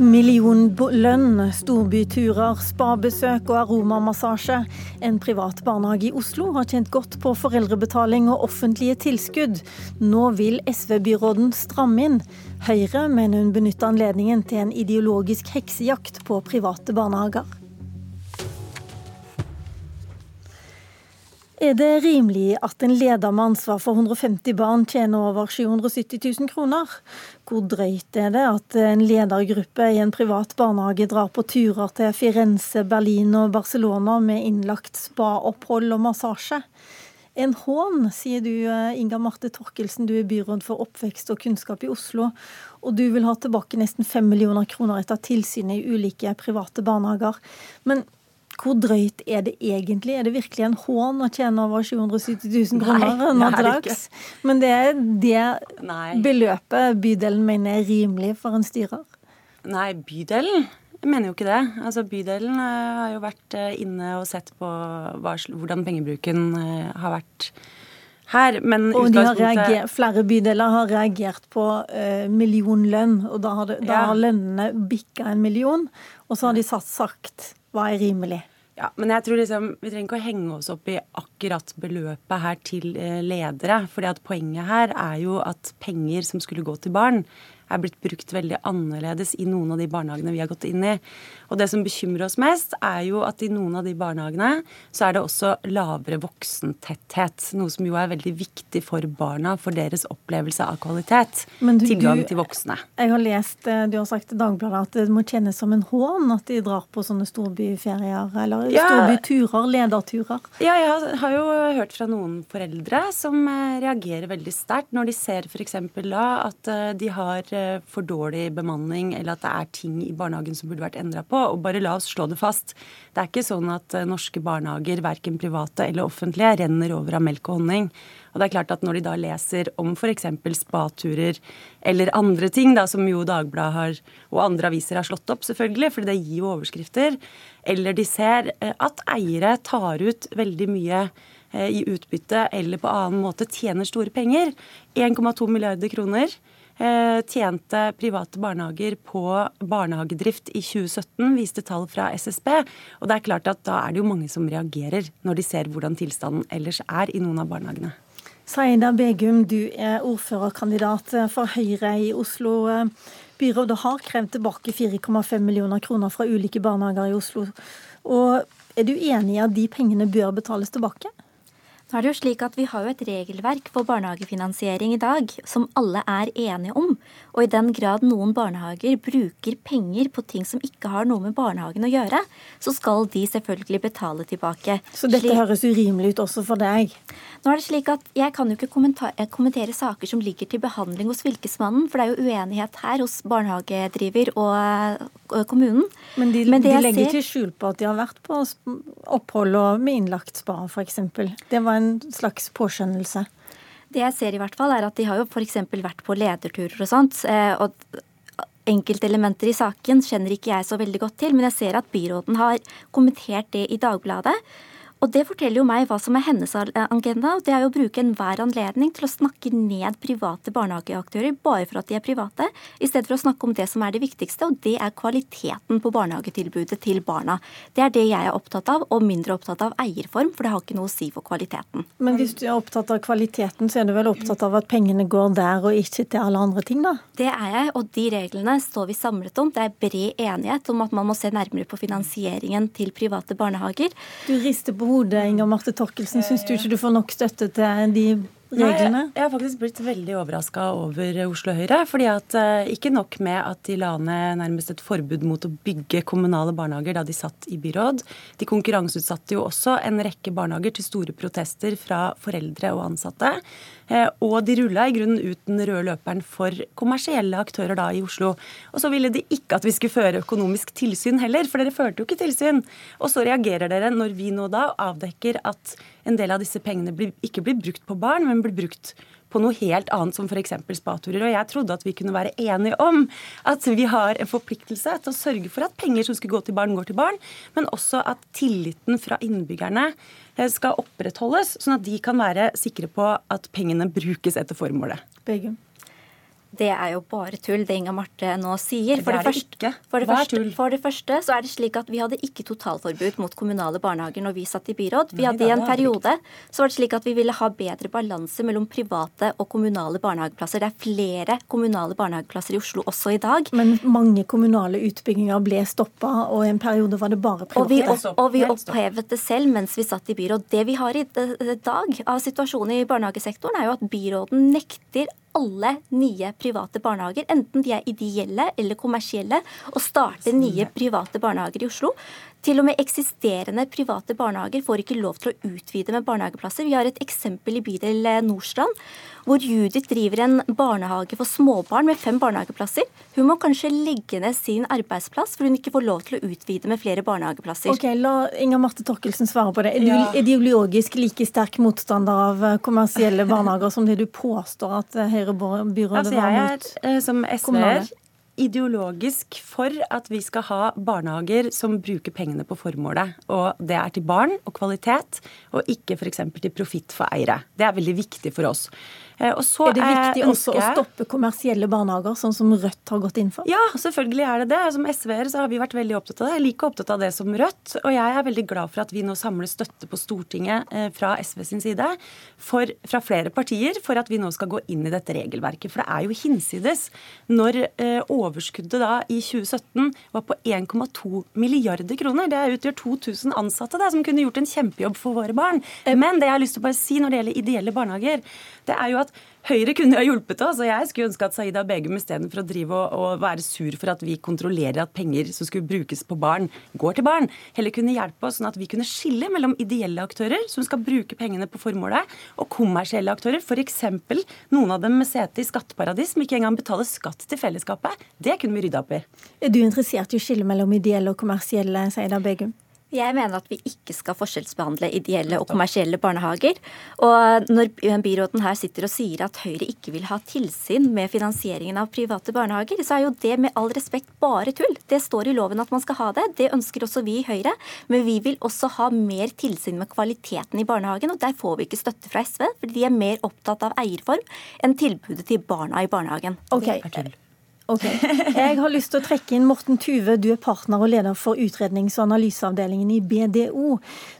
Millionlønn, storbyturer, spabesøk og aromamassasje. En privat barnehage i Oslo har tjent godt på foreldrebetaling og offentlige tilskudd. Nå vil SV-byråden stramme inn. Høyre mener hun benytter anledningen til en ideologisk heksejakt på private barnehager. Er det rimelig at en leder med ansvar for 150 barn tjener over 770 000 kroner? Hvor drøyt er det at en ledergruppe i en privat barnehage drar på turer til Firenze, Berlin og Barcelona med innlagt spa-opphold og massasje? En hån, sier du Inga Marte Torkelsen, du er byråd for oppvekst og kunnskap i Oslo. Og du vil ha tilbake nesten fem millioner kroner etter tilsynet i ulike private barnehager. Men hvor drøyt er det egentlig? Er det virkelig en hån å tjene over 770 000 kroner nå til dags? Men det er det Nei. beløpet bydelen mener er rimelig for en styrer? Nei, bydelen jeg mener jo ikke det. Altså, bydelen uh, har jo vært uh, inne og sett på hva, hvordan pengebruken uh, har vært her. Men og reagert, flere bydeler har reagert på millionlønn, og da har, det, da ja. har lønnene bikka en million. Og så har de sagt hva er rimelig. Ja, men jeg tror liksom, Vi trenger ikke å henge oss opp i akkurat beløpet her til eh, ledere. fordi at Poenget her er jo at penger som skulle gå til barn, er blitt brukt veldig annerledes i noen av de barnehagene vi har gått inn i. Og det som bekymrer oss mest, er jo at i noen av de barnehagene så er det også lavere voksentetthet. Noe som jo er veldig viktig for barna, for deres opplevelse av kvalitet. Du, Tilgang til voksne. Jeg har lest, eh, du har sagt i Dagbladet at det må kjennes som en hån at de drar på sånne storbyferier, eller ja. storbyturer, lederturer. Ja, jeg har jo hørt fra noen foreldre som eh, reagerer veldig sterkt når de ser f.eks. da at eh, de har for dårlig bemanning, eller at det er ting i barnehagen som burde vært endra på. Og bare la oss slå det fast. Det er ikke sånn at eh, norske barnehager, verken private eller offentlige, renner over av melk og honning. Og det er klart at når de da leser om f.eks. spaturer eller andre ting, da, som jo Dagbladet har, og andre aviser har slått opp, selvfølgelig, for det gir jo overskrifter, eller de ser eh, at eiere tar ut veldig mye eh, i utbytte eller på annen måte tjener store penger. 1,2 milliarder kroner Eh, tjente private barnehager på barnehagedrift i 2017, viste tall fra SSB. Og det er klart at da er det jo mange som reagerer når de ser hvordan tilstanden ellers er i noen av barnehagene. Saida Begum, du er ordførerkandidat for Høyre i Oslo. Byrådet har krevd tilbake 4,5 millioner kroner fra ulike barnehager i Oslo. Og er du enig i at de pengene bør betales tilbake? Nå er det jo slik at Vi har jo et regelverk for barnehagefinansiering i dag som alle er enige om. Og i den grad noen barnehager bruker penger på ting som ikke har noe med barnehagen å gjøre, så skal de selvfølgelig betale tilbake. Så dette slik... høres urimelig ut også for deg? Nå er det slik at Jeg kan jo ikke kommentere, kommentere saker som ligger til behandling hos Fylkesmannen, for det er jo uenighet her hos barnehagedriver og kommunen. Men de, Men de legger ser... ikke skjul på at de har vært på opphold og med innlagt spa, f.eks. Det var en en slags påskjønnelse? Det jeg ser i hvert fall, er at de har jo f.eks. vært på lederturer og sånt. Eh, og Enkeltelementer i saken kjenner ikke jeg så veldig godt til, men jeg ser at byråden har kommentert det i Dagbladet. Og det forteller jo meg hva som er hennes agenda. og Det er jo å bruke enhver anledning til å snakke ned private barnehageaktører bare for at de er private, i stedet for å snakke om det som er det viktigste, og det er kvaliteten på barnehagetilbudet til barna. Det er det jeg er opptatt av, og mindre opptatt av eierform, for det har ikke noe å si for kvaliteten. Men hvis du er opptatt av kvaliteten, så er du vel opptatt av at pengene går der og ikke til alle andre ting, da? Det er jeg, og de reglene står vi samlet om. Det er bred enighet om at man må se nærmere på finansieringen til private barnehager. Du rister på hodet, Inger Marte Torkelsen. Syns du ikke du får nok støtte til de reglene? Nei, jeg har faktisk blitt veldig overraska over Oslo Høyre. fordi at uh, Ikke nok med at de la ned nærmest et forbud mot å bygge kommunale barnehager da de satt i byråd. De konkurranseutsatte jo også en rekke barnehager til store protester fra foreldre og ansatte. Uh, og de rulla i grunnen ut den røde løperen for kommersielle aktører da i Oslo. Og så ville de ikke at vi skulle føre økonomisk tilsyn heller, for dere førte jo ikke tilsyn. Og så reagerer dere når vi nå da avdekker at en del av disse pengene ikke blir brukt på barn, men blir brukt på noe helt annet, som f.eks. spaturer. Og jeg trodde at vi kunne være enige om at vi har en forpliktelse til å sørge for at penger som skulle gå til barn, går til barn, men også at tilliten fra innbyggerne eh, skal opprettholdes, sånn at de kan være sikre på at pengene brukes etter formålet. Begum. Det er jo bare tull, det Inga Marte nå sier. For det, det, første, for, det første, for det, første, så er det slik at vi hadde ikke totalforbud mot kommunale barnehager når vi satt i byråd. Vi hadde i en periode så var det slik at vi ville ha bedre balanse mellom private og kommunale barnehageplasser. Det er flere kommunale barnehageplasser i Oslo også i dag. Men mange kommunale utbygginger ble stoppa, og i en periode var det bare private. Og vi, opp, og vi opphevet det selv mens vi satt i byråd. Det vi har i dag av situasjonen i barnehagesektoren, er jo at byråden nekter alle nye private barnehager, enten de er ideelle eller kommersielle, å starte nye private barnehager i Oslo. Til og med eksisterende private barnehager får ikke lov til å utvide med barnehageplasser. Vi har et eksempel i bydel Nordstrand, hvor Judith driver en barnehage for småbarn med fem barnehageplasser. Hun må kanskje legge ned sin arbeidsplass, for hun ikke får lov til å utvide med flere barnehageplasser. Ok, La Inger Marte Torkelsen svare på det. Er du ja. ideologisk like sterk motstander av eh, kommersielle barnehager som det du påstår at eh, Høyre-byrådet altså, var mot? Jeg er eh, som SV-er ideologisk for at vi skal ha barnehager som bruker pengene på formålet. Og det er til barn og kvalitet, og ikke f.eks. til profitt for eiere. Det er veldig viktig for oss. Eh, er det viktig også å stoppe kommersielle barnehager, sånn som Rødt har gått inn for? Ja, selvfølgelig er det det. Som SV-er så har vi vært veldig opptatt av det. Jeg er like opptatt av det som Rødt. Og jeg er veldig glad for at vi nå samler støtte på Stortinget eh, fra SV sin side, for, fra flere partier, for at vi nå skal gå inn i dette regelverket. For det er jo hinsides når eh, overskuddet da i 2017 var på 1,2 milliarder kroner. Det utgjør 2000 ansatte da, som kunne gjort en kjempejobb for våre barn. Men det jeg har lyst til å bare si når det gjelder ideelle barnehager, det er jo at Høyre kunne ha hjulpet oss, og jeg skulle ønske at Saida Begum istedenfor å drive og, og, være sur for at vi kontrollerer at penger som skulle brukes på barn, går til barn, heller kunne hjelpe oss sånn at vi kunne skille mellom ideelle aktører som skal bruke pengene på formålet, og kommersielle aktører, f.eks. noen av dem med sete i skatteparadis som ikke engang betaler skatt til fellesskapet. Det kunne vi rydda opp i. Er du interessert i å skille mellom ideelle og kommersielle, Saida Begum? Jeg mener at vi ikke skal forskjellsbehandle ideelle og kommersielle barnehager. Og når byråden her sitter og sier at Høyre ikke vil ha tilsyn med finansieringen av private barnehager, så er jo det med all respekt bare tull. Det står i loven at man skal ha det. Det ønsker også vi i Høyre. Men vi vil også ha mer tilsyn med kvaliteten i barnehagen, og der får vi ikke støtte fra SV, fordi de er mer opptatt av eierform enn tilbudet til barna i barnehagen. Okay. Ok. Jeg har lyst til å trekke inn Morten Tuve, du er partner og leder for utrednings- og analyseavdelingen i BDO.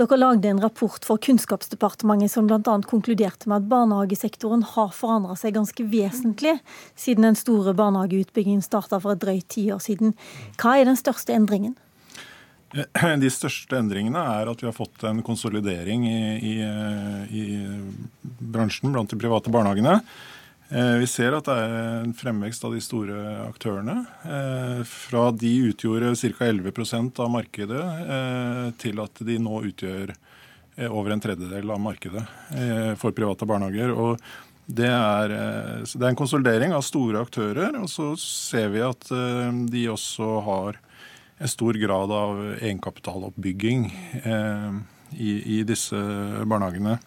Dere lagde en rapport for Kunnskapsdepartementet som bl.a. konkluderte med at barnehagesektoren har forandra seg ganske vesentlig siden den store barnehageutbyggingen starta for et drøyt tiår siden. Hva er den største endringen? De største endringene er at vi har fått en konsolidering i, i, i bransjen blant de private barnehagene. Eh, vi ser at det er en fremvekst av de store aktørene. Eh, fra de utgjorde ca. 11% av markedet, eh, til at de nå utgjør over en tredjedel av markedet for private barnehager. Og det er, det er en konsolidering av store aktører. Og så ser vi at de også har en stor grad av egenkapitaloppbygging i, i disse barnehagene.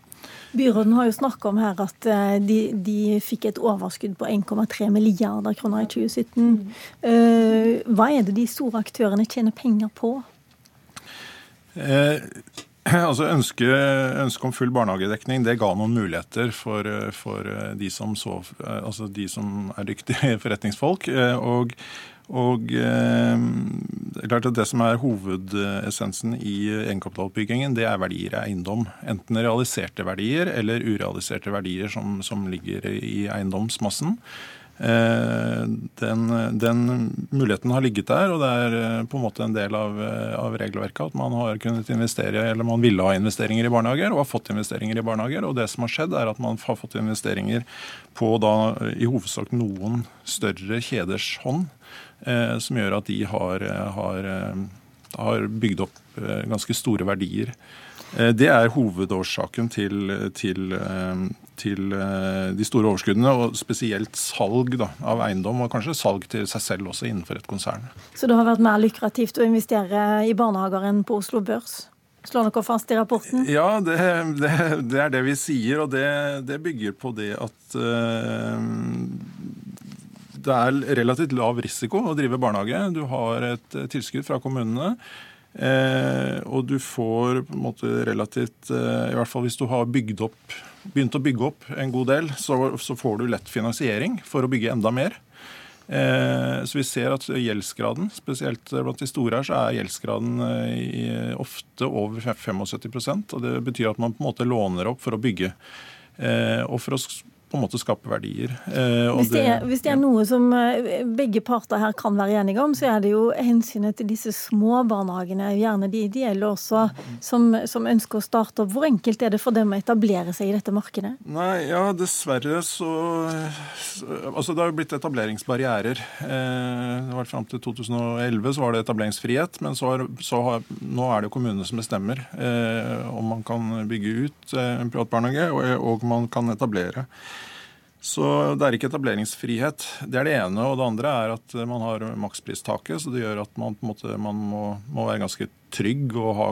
Byråden har jo snakka om her at eh, de, de, fikk et overskudd på 1,3 milliarder kroner i 2017. Eh, hva er det de store aktørene tjener penger på? Eh, altså Ønsket ønske om full barnehagedekning det ga noen muligheter for, for de, som så, altså de som er dyktige forretningsfolk. og og eh, Det er klart at det som er hovedessensen i egenkapitaloppbyggingen, det er verdier i eiendom. Enten realiserte verdier eller urealiserte verdier som, som ligger i eiendomsmassen. Eh, den, den, muligheten har ligget der, og det er eh, på en måte en del av, av, regelverket at man har kunnet investere, eller man ville ha investeringer i barnehager og har fått investeringer i barnehager. Og det som har skjedd, er at man har fått investeringer på da i hovedsak noen større kjeders hånd. Eh, som gjør at de har, eh, har, eh, har bygd opp ganske store verdier. Det er hovedårsaken til, til, til, de store overskuddene, og spesielt salg da, av eiendom, og kanskje salg til seg selv også innenfor et konsern. Så det har vært mer lukrativt å investere i barnehager enn på Oslo Børs? Slår dere fast i rapporten? Ja, det, det, det er det vi sier, og det, det bygger på det at det er relativt lav risiko å drive barnehage. Du har et eh, tilskudd fra kommunene. Eh, og du får på en måte relativt eh, I hvert fall hvis du har opp begynt å bygge opp en god del, så, så får du lett finansiering for å bygge enda mer. Eh, så vi ser at gjeldsgraden, spesielt blant de store her, så er gjeldsgraden i, ofte over 75% og Det betyr at man på en måte låner opp for å bygge. Eh, og for å på en måte skape verdier. Eh, hvis, det er, hvis, det er, noe som eh, begge parter her kan være enige om, så er det jo hensynet til disse små barnehagene, gjerne de ideelle også, som, som, ønsker å starte opp. Hvor enkelt er det for dem å etablere seg i dette markedet? Nei, ja, dessverre så, Altså, det har jo blitt etableringsbarrierer. Eh, det var Fram til 2011 så var det etableringsfrihet, men så har, så har, nå er det jo kommunene som bestemmer eh, om man kan bygge ut en privat barnehage, og, og man kan etablere. Så det er ikke etableringsfrihet. Det er det ene. Og det andre er at man har makspristaket, så det gjør at man, måte, man må, må, være ganske trygg og ha,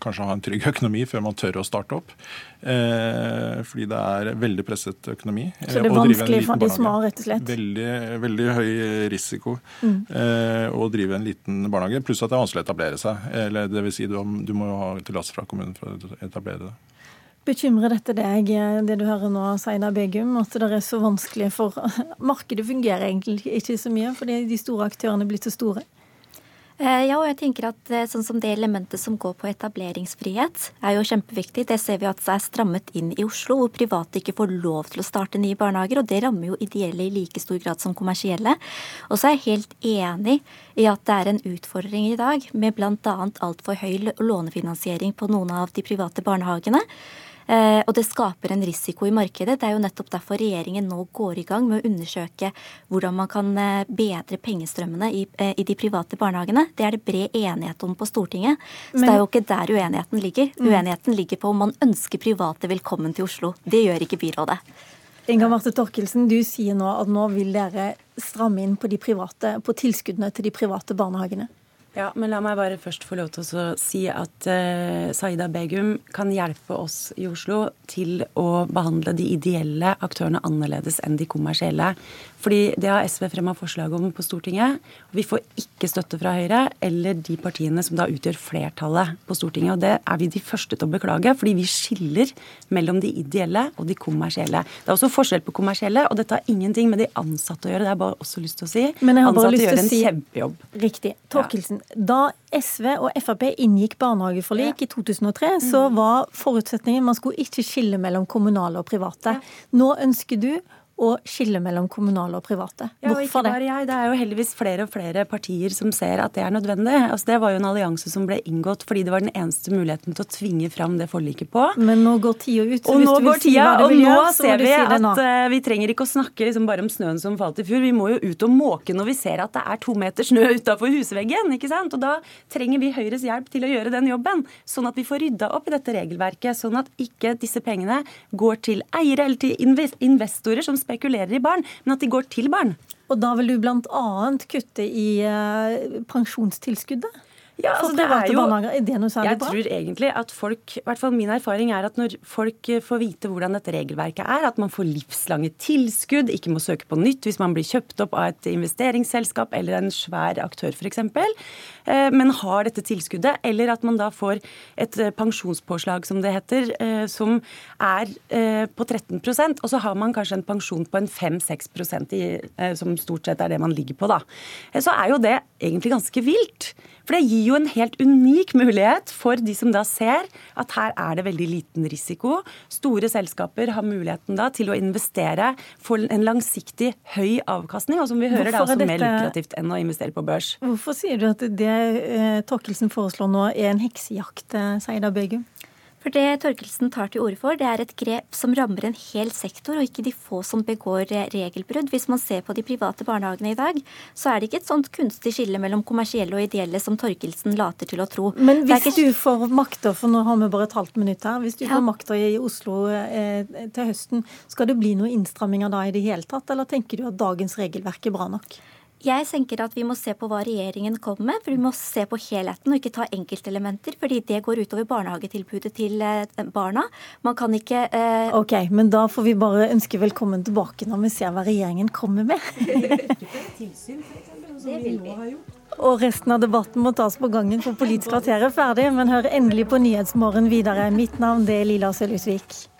kanskje ha en trygg økonomi før man tør å starte opp. Eh, fordi det er veldig presset økonomi. Så det er vanskelig for de små, rett og slett? Veldig, veldig høy risiko mm. eh, å drive en liten barnehage. Pluss at det er vanskelig å etablere seg. Eller det vil si, du, du må jo ha tillatelse fra kommunen for å etablere det. Bekymrer dette deg, det du hører nå, Saida Begum, at det er så vanskelig for Markedet fungerer egentlig ikke så mye, fordi de store aktørene blir så store? Eh, ja, og jeg tenker at eh, sånn som Det elementet som går på etableringsfrihet, er jo kjempeviktig. Det ser vi at det er strammet inn i Oslo, hvor private ikke får lov til å starte nye barnehager. og Det rammer jo ideelle i like stor grad som kommersielle. Og så er jeg helt enig i at det er en utfordring i dag med bl.a. altfor høy lånefinansiering på noen av de private barnehagene. Eh, og det skaper en risiko i markedet. Det er jo nettopp derfor regjeringen nå går i gang med å undersøke hvordan man kan eh, bedre pengestrømmene i, eh, i de private barnehagene. Det er det bred enighet om på Stortinget. Så Men, det er jo ikke der uenigheten ligger. Mm. Uenigheten ligger på om man ønsker private velkommen til Oslo. Det gjør ikke byrådet. Inga Marte Torkelsen, du sier nå at nå vil dere stramme inn på, de private, på tilskuddene til de private barnehagene. Ja, men la meg bare først få lov til å si at uh, Saida Begum kan hjelpe oss i Oslo til å behandle de ideelle aktørene annerledes enn de kommersielle. Fordi det har SV fremma forslag om på Stortinget. og Vi får ikke støtte fra Høyre eller de partiene som da utgjør flertallet på Stortinget. Og det er vi de første til å beklage, fordi vi skiller mellom de ideelle og de kommersielle. Det er også forskjell på kommersielle, og dette har ingenting med de ansatte å gjøre. Det er bare også lyst til å si. Men jeg har bare lyst til å si. Riktig. Torkelsen. Da SV og Frp inngikk barnehageforlik ja. i 2003, så mm. var forutsetningen man skulle ikke skille mellom kommunale og private. Nå ønsker du å skille mellom kommunale og private. Ja, og ikke bare jeg. Det er jo heldigvis flere og flere partier som ser at det er nødvendig. Altså, det var jo en allianse som ble inngått fordi det var den eneste muligheten til å tvinge fram det forliket på. Men nå går tida ut. Og nå går tida, si og nå gjøre, ser vi si at uh, vi trenger ikke å snakke liksom bare om snøen som falt i fjor. Vi må jo ut og måke når vi ser at det er to meter snø utafor husveggen. ikke sant? Og da trenger vi Høyres hjelp til å gjøre den jobben. Sånn at vi får rydda opp i dette regelverket. Sånn at ikke disse pengene går til eiere eller til investorer som spekulerer i barn, men at de går til barn. Og da vil du bl.a. kutte i uh, pensjonstilskuddet? Ja, altså det er jo, jeg det jeg tror egentlig at folk, i hvert fall Min erfaring er at når folk eh, får vite hvordan dette regelverket er, at man får livslange tilskudd, ikke må søke på nytt hvis man blir kjøpt opp av et investeringsselskap eller en svær aktør f.eks., eh, men har dette tilskuddet, eller at man da får et eh, pensjonspåslag, som det heter, som er på 13% og så har man kanskje en pensjon på en 5-6% som stort sett er det man ligger på, da. Så er jo det egentlig ganske vilt. For det gir jo en helt unik mulighet for de som da ser at her er det veldig liten risiko. Store selskaper har muligheten da til å investere for en langsiktig høy avkastning. Og som vi hører, Hvorfor det er også mer lukrativt enn å investere på børs. Hvorfor sier du at det eh, Torkelsen foreslår nå er en heksejakt, eh, Seida Bøgum? For det Torkelsen tar til orde for, det er et grep som rammer en hel sektor, og ikke de få som begår regelbrudd. Hvis man ser på de private barnehagene i dag, så er det ikke et sånt kunstig skille mellom kommersielle og ideelle som Torkelsen later til å tro. Men hvis ikke... du får makta, for nå har vi bare et halvt minutt her, hvis du ja. får makta i Oslo eh, til høsten, skal det bli noen innstramminger da i det hele tatt, eller tenker du at dagens regelverk er bra nok? Jeg tenker at vi må se på hva regjeringen kommer med, for vi må se på helheten og ikke ta enkeltelementer. Fordi det går utover barnehagetilbudet til eh, barna. Man kan ikke eh... Ok, men da får vi bare ønske velkommen tilbake når vi ser hva regjeringen kommer med. det vil vi. Og resten av debatten må tas på gangen, for Politisk kvarter er ferdig. Men hør endelig på Nyhetsmorgen videre. Mitt navn det er Lila Sølhusvik.